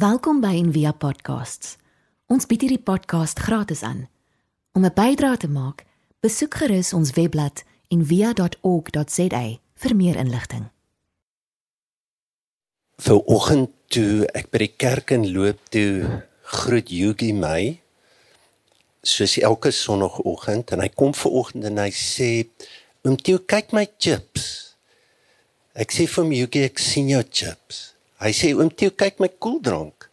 Welkom by Envia Podcasts. Ons bied hierdie podcast gratis aan. Om 'n bydrae te maak, besoek gerus ons webblad en via.org.za vir meer inligting. Vir oggend toe ek by die kerk in loop toe groet Yugi my soos elke sonoggend en hy kom ver oggend en hy sê oom Theo kyk my chips. Ek sê vir hom Yugi ek sien jou chips. Hy sê oom Theo kyk my koeldrank.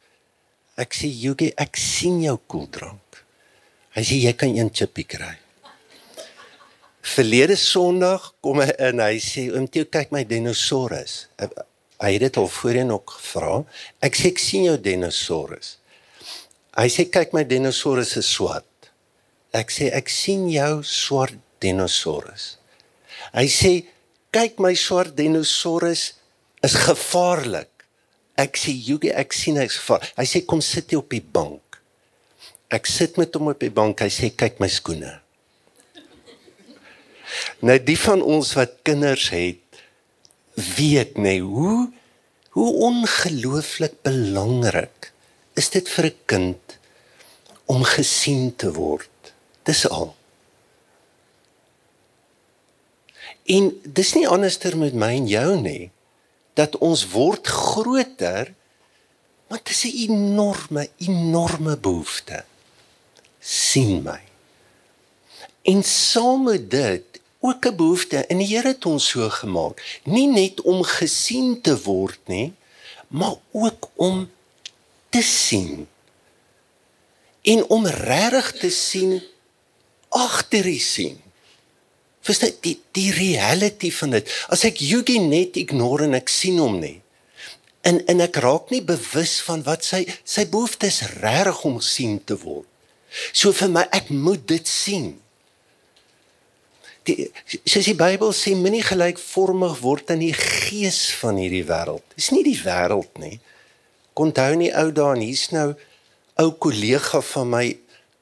Ek sê Yugi ek sien jou koeldrank. Hy sê jy kan een chippie kry. Verlede Sondag kom hy in, hy sê oom Theo kyk my dinosaurus. Hy het dit al voorheen ook gevra. Ek sê ek sien jou dinosaurus. Hy sê kyk my dinosaurus is swart. Ek sê ek sien jou swart dinosaurus. Hy sê kyk my swart dinosaurus is gevaarlik. Ek sê Yugi ek sien hy's gevaar. Hy sê kom sit jy op die bank. Ek sit met hom op die bank. Hy sê kyk my skoene. Nou die van ons wat kinders het weet nê hoe hoe ongelooflik belangrik is dit vir 'n kind om gesien te word. Dis al. En dis nie anderster met my en jou nie dat ons word groter want dit is 'n enorme enorme behoefte. sien my. En saam met dit ook 'n behoefte en die Here het ons so gemaak, nie net om gesien te word nie, maar ook om te sien. En om regtig te sien agter die sien. Verstaan die die reality van dit. As ek Yugi net ignore en ek sien hom nie. En en ek raak nie bewus van wat sy sy behoeftes regtig om sien te word. So vir my ek moet dit sien die soos die Bybel sê moenie gelykvormig word aan die gees van hierdie wêreld. Dis nie die wêreld nie. Onthou nie ou daan hier's nou ou kollega van my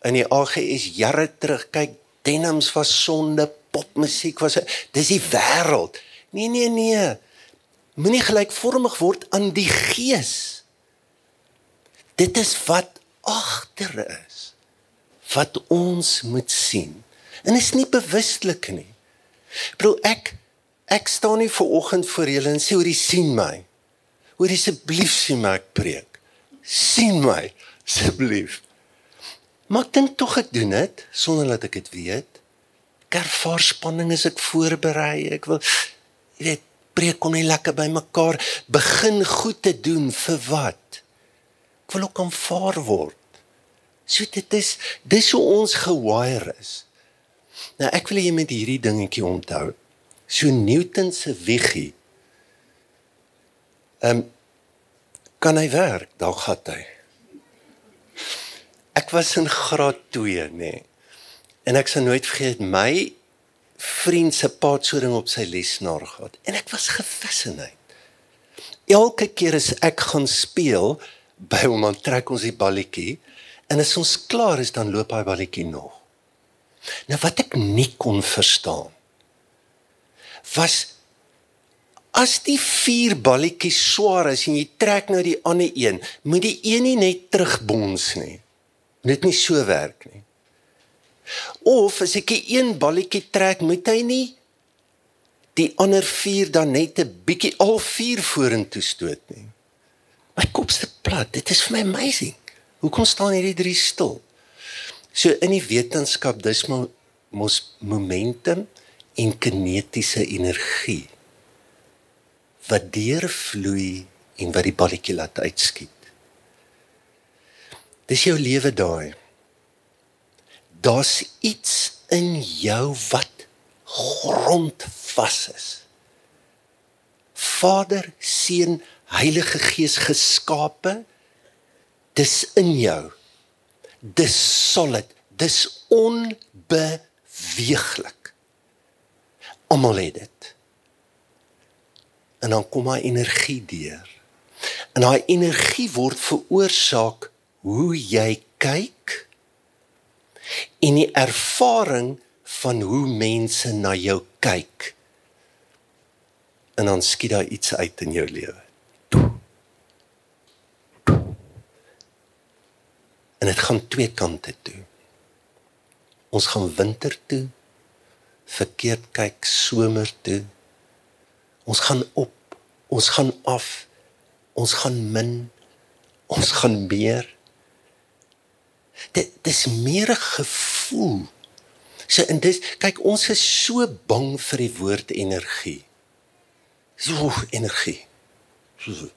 in die AGS jare terug kyk denims was sonde, popmusiek was dis die wêreld. Nee nee nee. Moenie gelykvormig word aan die gees. Dit is wat agter is. Wat ons moet sien. En is nie bewustelik nie. Bro, ek ek staan nie ver oggend voor julle en sê hoor jy sien my. Hoor asseblief sien my ek preek. sien my asseblief. Maar dink tog ek doen dit sonder dat ek dit weet. Kervaar spanning is ek voorberei. Ek wil jy weet preek kom nie lekker by mekaar begin goed te doen vir wat? Ek wil ook aanvaar word. So dit is dis hoe ons gewire is. Nou ek wil jy moet hierdie dingetjie onthou. So Newton se wiegie. Ehm um, kan hy werk? Daar gaan hy. Ek was in graad 2, nê. Nee, en ek sal nooit vergeet my vriend se paadsoding op sy lesenaar gehad en ek was gefascineerd. Elke keer as ek gaan speel by hom dan trek ons die balletjie en as ons klaar is dan loop hy balletjie nog. Nou wat ek nie kon verstaan was as die vier balletjies swaar is en jy trek nou die ander een, moet die een nie net terugbons nie. Dit nie so werk nie. Of as ek een balletjie trek, moet hy nie die ander vier dan net 'n bietjie al vier vorentoe stoot nie. My kop se plat, dit is vir my amazing. Hoekom staan hierdie drie stil? So in die wetenskap dis mos momentum en kinetiese energie wat deurvloei en wat die balletjie laat uitskiet. Dis jou lewe daai. Daar's iets in jou wat grondvas is. Vader, Seun, Heilige Gees geskape dis in jou dis solid, dis onbeweeglik. Almal het dit. En dan kom daai energie deur. En daai energie word veroorsaak hoe jy kyk en die ervaring van hoe mense na jou kyk. En dan skiet daar iets uit in jou lewe. En dit gaan twee kante toe. Ons gaan winter toe. Verkeerd kyk somer toe. Ons gaan op, ons gaan af. Ons gaan min. Ons gaan meer. Dit dis meer 'n gevoel. So en dis kyk ons is so bang vir die woord energie. So energie. So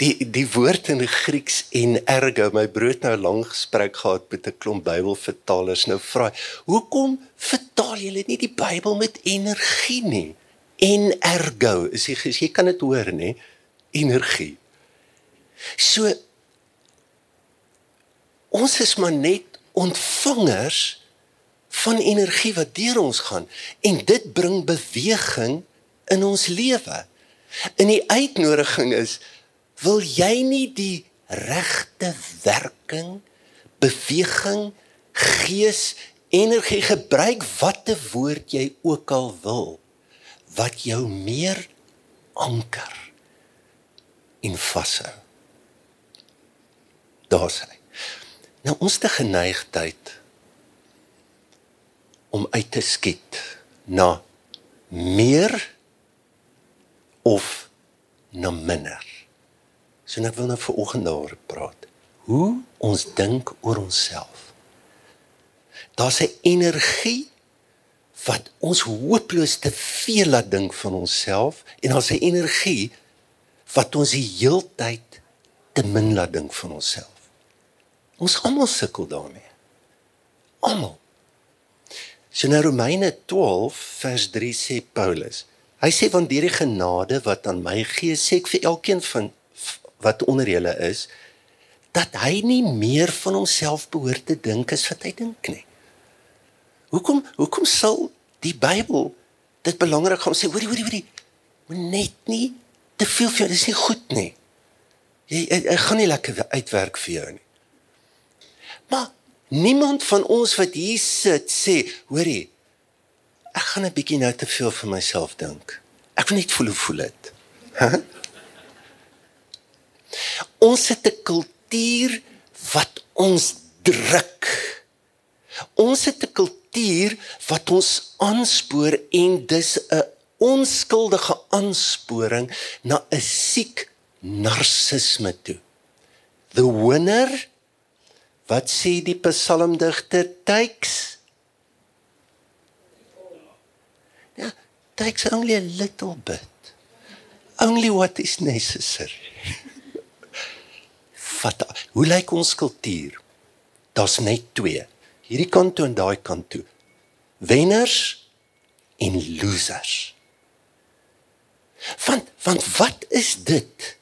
die die woord in Grieks en ergo my brood nou lank gesprek gehad met 'n klomp Bybelvertalers nou vra hoekom vertaal julle nie die Bybel met energie nie en ergo is jy jy kan dit hoor nê energie so ons is maar net ontvangers van energie wat deur ons gaan en dit bring beweging in ons lewe en die uitnodiging is wil jy nie die regte werking, beweging, gees, energie gebruik watte woord jy ook al wil wat jou meer anker en vashou. Daar's hy. Nou ons te geneigtheid om uit te skiet na meer of na minder. So ek wil nou vir oggend daar praat. Hoe ons dink oor onsself. Daar's 'n energie wat ons hooploos te veel laat dink van onsself en daar's 'n energie wat ons die heeltyd te min laat dink van onsself. Ons almal sukkel daarmee. Almal. So nou Romeine 12 vers 3 sê Paulus. Hy sê want deur die genade wat aan my gee, sê ek vir elkeen van wat onder julle is dat hy nie meer van homself behoort te dink as wat hy dink nie. Hoekom hoekom sal die Bybel dit belangrik gaan sê hoorie hoorie hoorie moet net nie te veel vir jou dis nie goed nie. Jy ek gaan nie lekker uitwerk vir jou nie. Maar niemand van ons wat hier sit sê hoorie ek gaan 'n bietjie nou te veel vir myself dink. Ek wil net voel hoe voel dit. Ons het 'n kultuur wat ons druk. Ons het 'n kultuur wat ons aanspoor en dis 'n onskuldige aansporing na 'n siek narcisme toe. The winner wat sê die psalmdigter takes Ja, takes only a little bit. Only what is necessary vat. Hoe lyk ons kultuur? Daar's net twee. Hierdie kant toe en daai kant toe. Wenners en losers. Want want wat is dit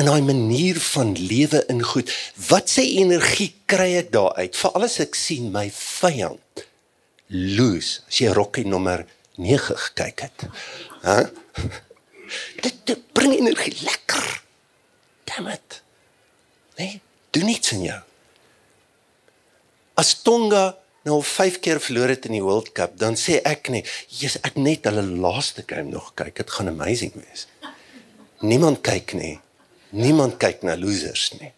in daai manier van lewe in goed? Wat sê energie kry ek daaruit? Veral as ek sien my vyand lose. As jy rokkie nommer 9 gekyk het. Hæ? Dit, dit bring energie lekker. Damn it. Nee, doen niks in jou. As Tonga nou 5 keer verloor het in die World Cup, dan sê ek net, "Jesus, ek net hulle laaste game nog kyk. Dit gaan amazing wees." Niemand kyk nie. Niemand kyk na losers nie.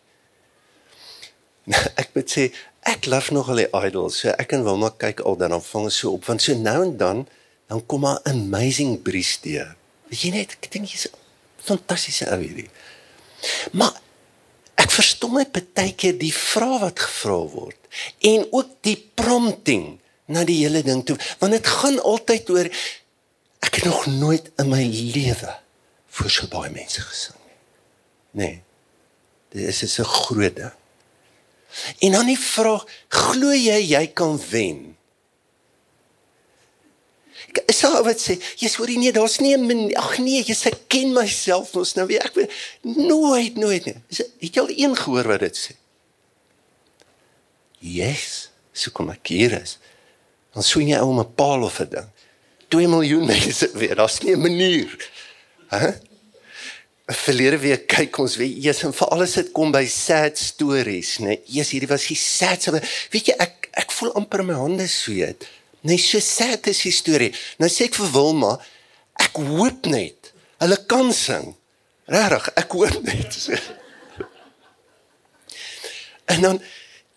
ek moet sê, ek love nog al die idols. So ek en Wilma kyk al dan vang so op want so nou en dan dan kom maar amazing bries deur. Weet jy net, ek dink jy's 'n fantastiese ou hierdie. Maar Ek verstom net baie keer die vrae wat gevra word en ook die prompting na die hele ding toe want dit gaan altyd oor ek het nog nooit in my lewe voor so baie mense gesing nie. Nee. Dit is 'n groot ding. En dan die vraag, glo jy jy kan wen? Ek sê wat sê, jy sê nie daar's nie 'n ag nee, jy sê ken myself ons nou weer. Ek weet nooit nooit nie. Is, het jy al een gehoor wat dit sê? Yes, so kom ek hier is. Dan swing jy om 'n paal of 'n ding. 2 miljoen mense weer. Daar's nie 'n manier. Hæ? Verlede week kyk ons weer eers en vir alles dit kom by sad stories, né? Nee, eers hierdie was die sad. Weet jy ek ek voel amper my hande sweet. Nee, so sad is die storie. Nou sê ek vir Wilma, ek hoop net hulle kan sing. Regtig, ek hoop net. En dan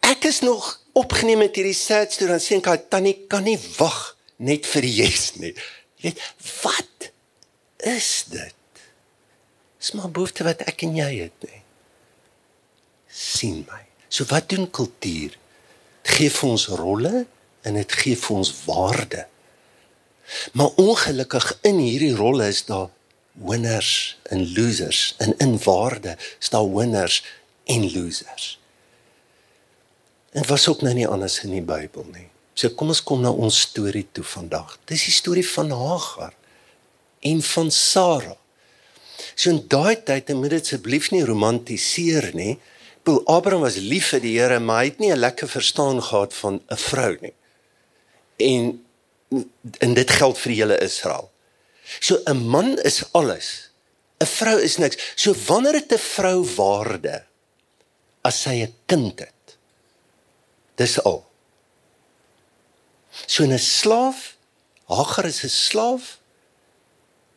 ek is nog opgeneem met hierdie sad storie dan sê ek tannie kan nie wag net vir die yes nie. Jy weet wat is dit? Dis maar behoefte wat ek en jy het nie. sien my. So wat doen kultuur? Dit gee vir ons rolle en dit gee vir ons waarde. Maar ongelukkig in hierdie rolle is daar winners en losers en in waarde staan winners en losers. En was ook nou nie anders in die Bybel nie. So kom ons kom na ons storie toe vandag. Dis die storie van Hagar en van Sara. So in daai tyd, moet dit asseblief nie romantiseer nie. Paul Abraham was lief vir die Here, maar hy het nie 'n lekker verstaan gehad van 'n vrou nie. En en dit geld vir die hele Israel. So 'n man is alles. 'n Vrou is niks. So wanneer het 'n vrou waarde as sy 'n kind het? Dis al. So 'n slaaf, Hagar is 'n slaaf.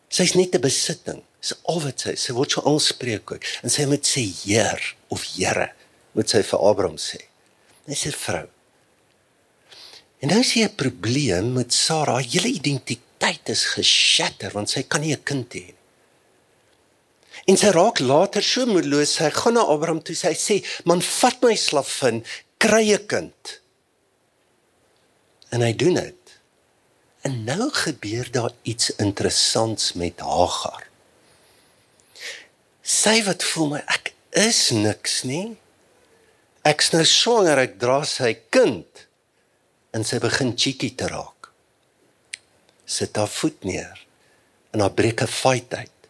Sy's net 'n besitting. Dis al wat sy is. Sy word so aanspreek ook. En sy moet sê Heer of Here, moet sy vir Abraham sê. Dis 'n vrou. En nou is hier 'n probleem met Sara. Haar hele identiteit is geshatter want sy kan nie 'n kind hê nie. En sy raak later so moedeloos. Sy gaan na Abraham toe. Sy sê: "Man, vat my slavin, kry 'n kind." En hy doen dit. En nou gebeur daar iets interessants met Hagar. Sy wat voel my ek is niks nie. Ek's nou swanger, ek dra sy kind en sy begin cheeky te raak. Sit haar voet neer en haar breek 'n fight uit.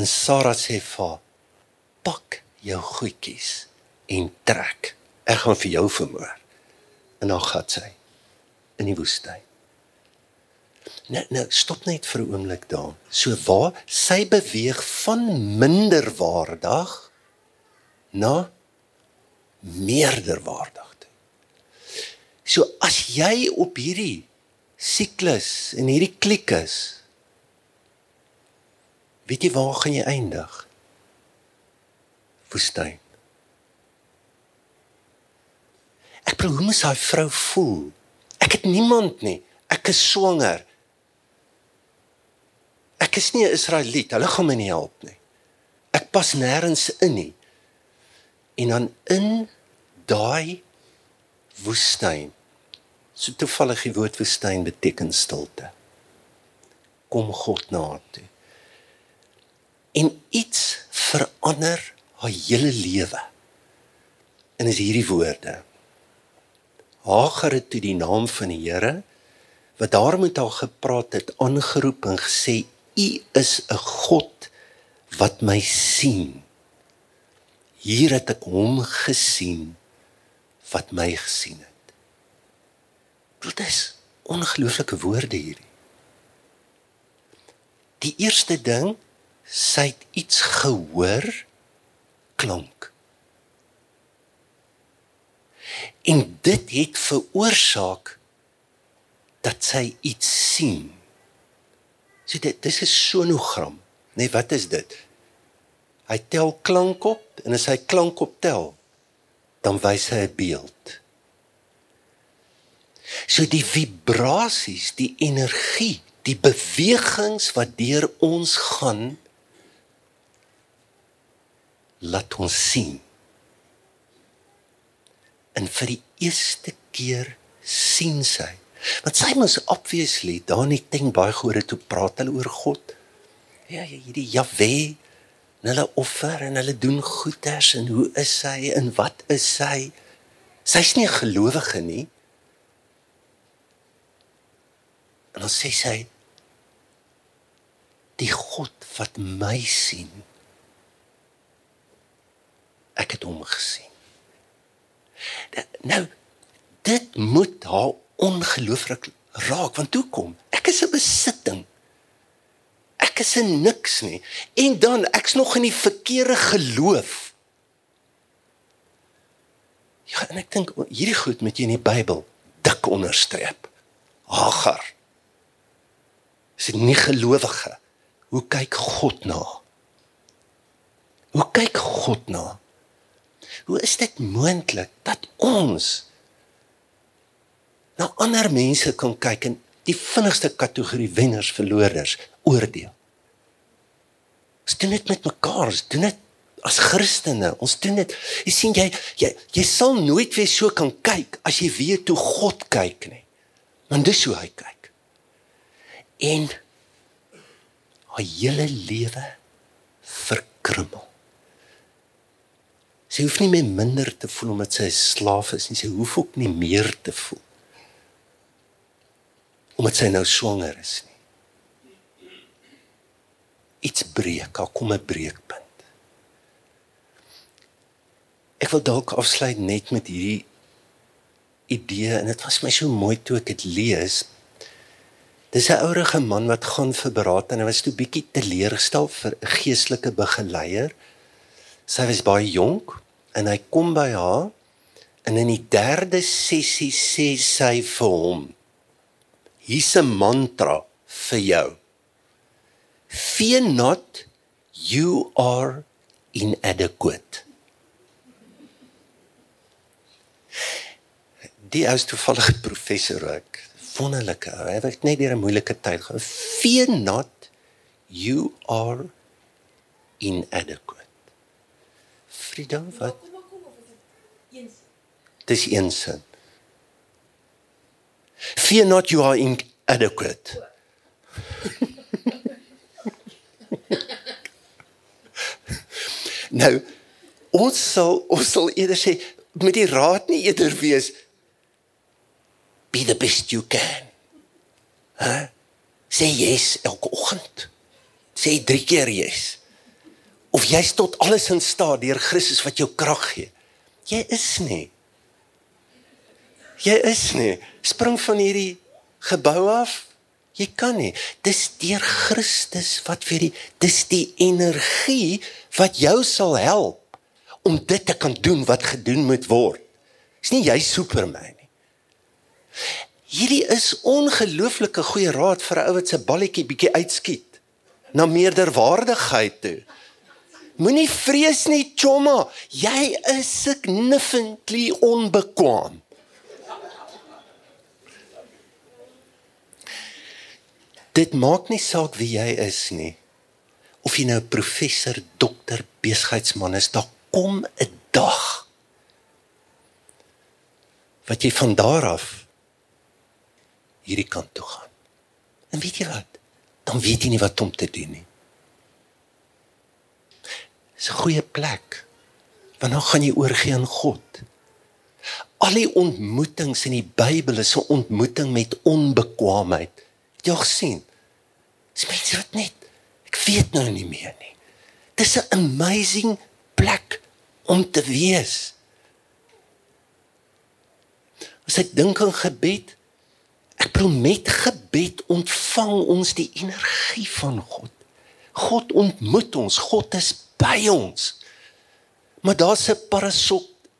En Sara sê vir haar: "Pak jou goedjies en trek. Ek gaan vir jou vermoor." En dan gaan sy in die woestyn. Nou nou stop net vir 'n oomblik daar. So waar sy beweeg van minderwaardig na meerderwaardig. So as jy op hierdie siklus en hierdie klik is, weet jy waar gaan jy eindig? Woestyn. Ek probeer hoe mens daai vrou voel. Ek het niemand nie. Ek is swanger. Ek is nie 'n Israeliet. Hulle gaan my nie help nie. Ek pas nêrens in nie. En dan in daai woestyn. So toevallig die woord woestyn beteken stilte. Kom God na toe. En iets verander haar hele lewe. En is hierdie woorde. Hagar het toe die naam van die Here wat daar met haar gepraat het aangeroep en gesê u is 'n God wat my sien. Hier het ek hom gesien wat my gesien het. Dit is ongelooflike woorde hierdie. Die eerste ding, sy het iets gehoor klank. En dit het veroorsaak dat sy iets sien. So dit dis 'n sonogram. Nee, wat is dit? Hy tel klank op en as hy klank optel, dan wys hy 'n beeld. So die vibrasies, die energie, die bewegings wat deur ons gaan laat ons sien. En vir die eerste keer sien sy. Want sy mos obviously daar nie dink baie goeie toe praat hulle oor God. Ja, hierdie Jahwe, en hulle offer en hulle doen goeders en hoe is sy en wat is sy? Sy's nie 'n gelowige nie. En dan sê sy die God wat my sien. Ek het hom gesien. Nou dit moet haar ongelooflik raak want toe kom ek is 'n besitting ek is 'n niks nie en dan ek's nog in die verkeerde geloof. Ja, en ek dink hierdie goed met jy in die Bybel dik onderstreep. Hagar. Is dit nie gelowige? Hoe kyk God na? Hoe kyk God na? Hoe is dit moontlik dat ons na ander mense kan kyk en die vinnigste kategorie wenners verloorders oordeel? Ons doen dit met mekaar, ons doen dit as Christene. Ons doen dit. Jy sien jy jy jy sal nooit weer so kan kyk as jy weet hoe God kyk nie. Want dis hoe hy kyk. En haar hele lewe verkrummel. Sy hoef nie meer minder te voel omdat sy 'n slaaf is nie. Sy hoef ook nie meer te voel omdat sy nou swanger is nie. Iets breek, daar kom 'n breekpunt. Ek wil dalk afsluit net met hierdie idee en dit was my so mooi toe ek dit lees. Dis 'n ouerige man wat gaan vir beraad en hy was toe bietjie teleurgestel vir 'n geestelike begeleier. Sy was baie jonk en hy kom by haar en in die derde sessie sê sy vir hom: "Hier's 'n mantra vir jou. Fear not, you are inadequate." Die ou is toevallig professor ook. Wonderlike ou. Hy het net deur 'n moeilike tyd gaan. Fear not, you are inadequate. Frida, wat? Dis een sin. Fear not, you are inadequate. nou, ons sal ons sal eerder sê met die raad nie eerder wees be the best you can. Hæ? Sê yes elke oggend. Sê 3 keer yes. Of jy's tot alles in staat deur Christus wat jou krag gee. Jy is nie. Jy is nie. Spring van hierdie gebou af. Jy kan nie. Dis deur Christus wat vir die dis die energie wat jou sal help om dit te kan doen wat gedoen moet word. Dis nie jy Superman nie. Hierdie is ongelooflike goeie raad vir 'n ou wat se balletjie bietjie uitskiet na meerderwaardigheid toe. Moenie vrees nie, chomma. Jy is significantly onbekwaam. Dit maak nie saak wie jy is nie. Of jy nou professor, dokter, besigheidsman is, daar kom 'n dag wat jy van daar af hierdie kant toe gaan. En weet jy wat? Dan weet jy nie wat om te doen nie. Dis 'n goeie plek. Want dan gaan jy oorgee aan God. Al die ontmoetings in die Bybel is 'n ontmoeting met onbekwaamheid. Jy al sien. Dis mense wat net ek weet nou nie meer nie. Dis 'n amazing plek om te wees. As ek dink aan gebed, ek bedoel met gebed ontvang ons die energie van God. God ontmoet ons, God is by ons. Maar daar's 'n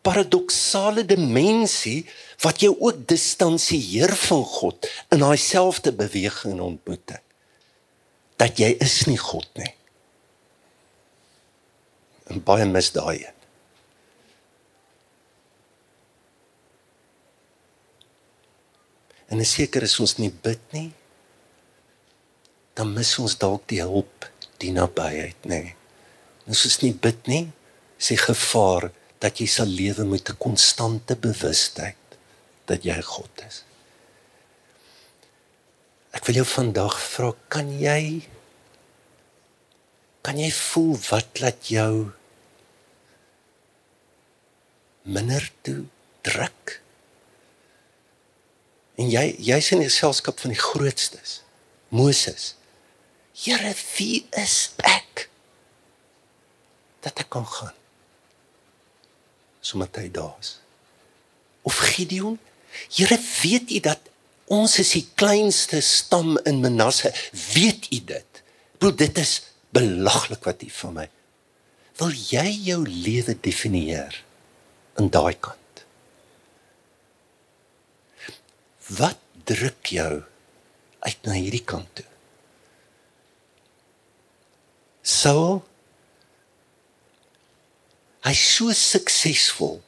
paradoksale dimensie wat jou ook distansieer van God in daai selfde beweging en ontmoeting. Dat jy is nie God nie. En baie mis daai een. En is seker as ons nie bid nie, dan mis ons dalk die hulp, die nabyheid, nê. Nee. Ons nie bid nie, sê gevaar dat jy sal lewe met 'n konstante bewustheid dat jy God is. Ek wil jou vandag vra, kan jy kan jy voel wat laat jou minder toe druk? En jy jy's in die selskap van die grootstes. Moses. Here, wie is ek? Dat ek kan gaan. Sommige hy daar's. Of Gideon, Here, weet u dat ons is die kleinste stam in Manasse? Weet u dit? Bro, dit is belaglik wat u van my. Wil jy jou lewe definieer in daai kant? Wat druk jou uit na hierdie kant toe? Saul Hy's so suksesvol.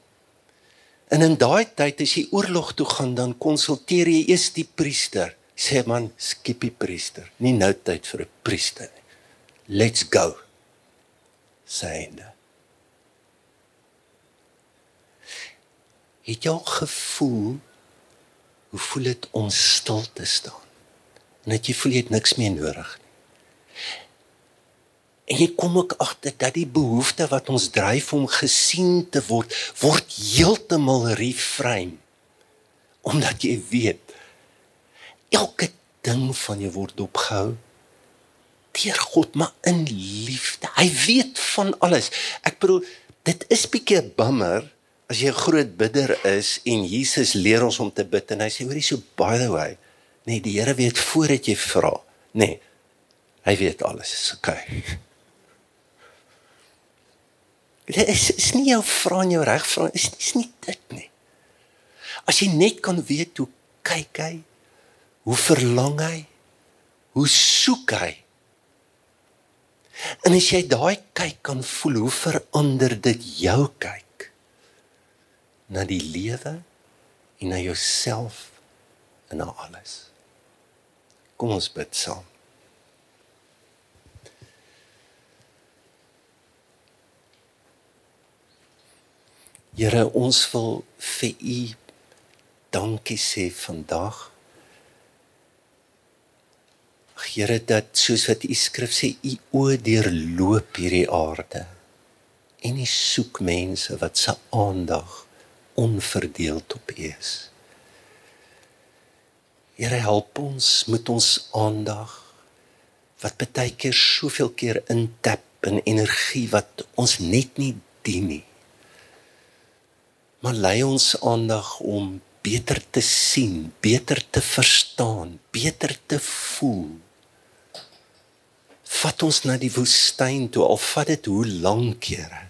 En in daai tyd as jy oorlog toe gaan, dan konsulteer jy eers die priester. Sê man, skiep die priester. Nie nou tyd vir 'n priester nie. Let's go. Syne. Het jy al gevoel hoe voel dit om stil te staan? Net jy voel jy het niks meer nodig nie. En jy kom ook agter dat die behoefte wat ons dryf om gesien te word, word heeltemal reframe. Omdat jy weet elke ding van jou word opgehou deur God, maar in liefde. Hy weet van alles. Ek bedoel, dit is bietjie 'n bummer as jy 'n groot bidder is en Jesus leer ons om te bid en hy sê hoorie so by the way, nee, die Here weet voordat jy vra. Nee. Hy weet alles. Okay. Dit is, is nie jou vra en jou reg vra, is, is nie dit nie. As jy net kan weet hoe kyk hy, hoe verlang hy, hoe soek hy. En as jy daai kyk kan voel, hoe verander dit jou kyk na die lewe en na jouself en na alles. Kom ons bid saam. Here, ons wil vir U dankie sê vandag. Here, dat soos wat U skrif sê, U oë deurloop hierdie aarde en U soek mense wat se aandag onverdeeld op U is. Here, help ons met ons aandag wat baie keer soveel keer intap in energie wat ons net nie dien nie maar lei ons aandag om beter te sien, beter te verstaan, beter te voel. Vat ons na die woestyn toe, al vat dit hoe lank kere.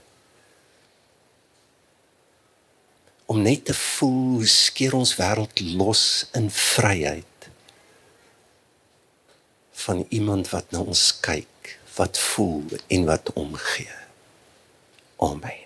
Om net te voel hoe skeer ons wêreld los in vryheid van iemand wat na ons kyk, wat voel en wat omgee. Amen.